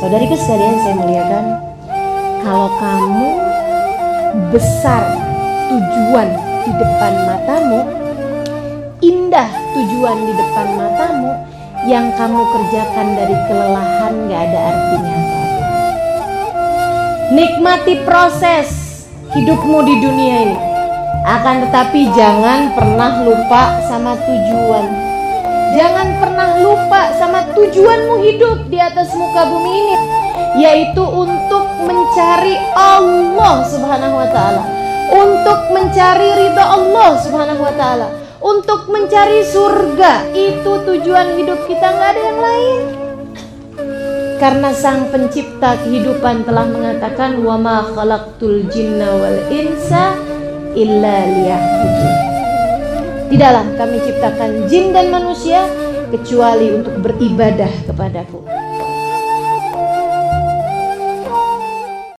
Saudariku sekalian saya muliakan, kalau kamu besar tujuan di depan matamu, indah tujuan di depan matamu, yang kamu kerjakan dari kelelahan gak ada artinya. Nikmati proses hidupmu di dunia ini. Akan tetapi jangan pernah lupa sama tujuan. Jangan pernah lupa tujuanmu hidup di atas muka bumi ini, yaitu untuk mencari Allah Subhanahu wa taala, untuk mencari ridha Allah Subhanahu wa taala, untuk mencari surga. Itu tujuan hidup kita, nggak ada yang lain. Karena sang pencipta kehidupan telah mengatakan wa ma khalaqtul jinna wal insa illa liya'budun. Tidaklah kami ciptakan jin dan manusia kecuali untuk beribadah kepadaku.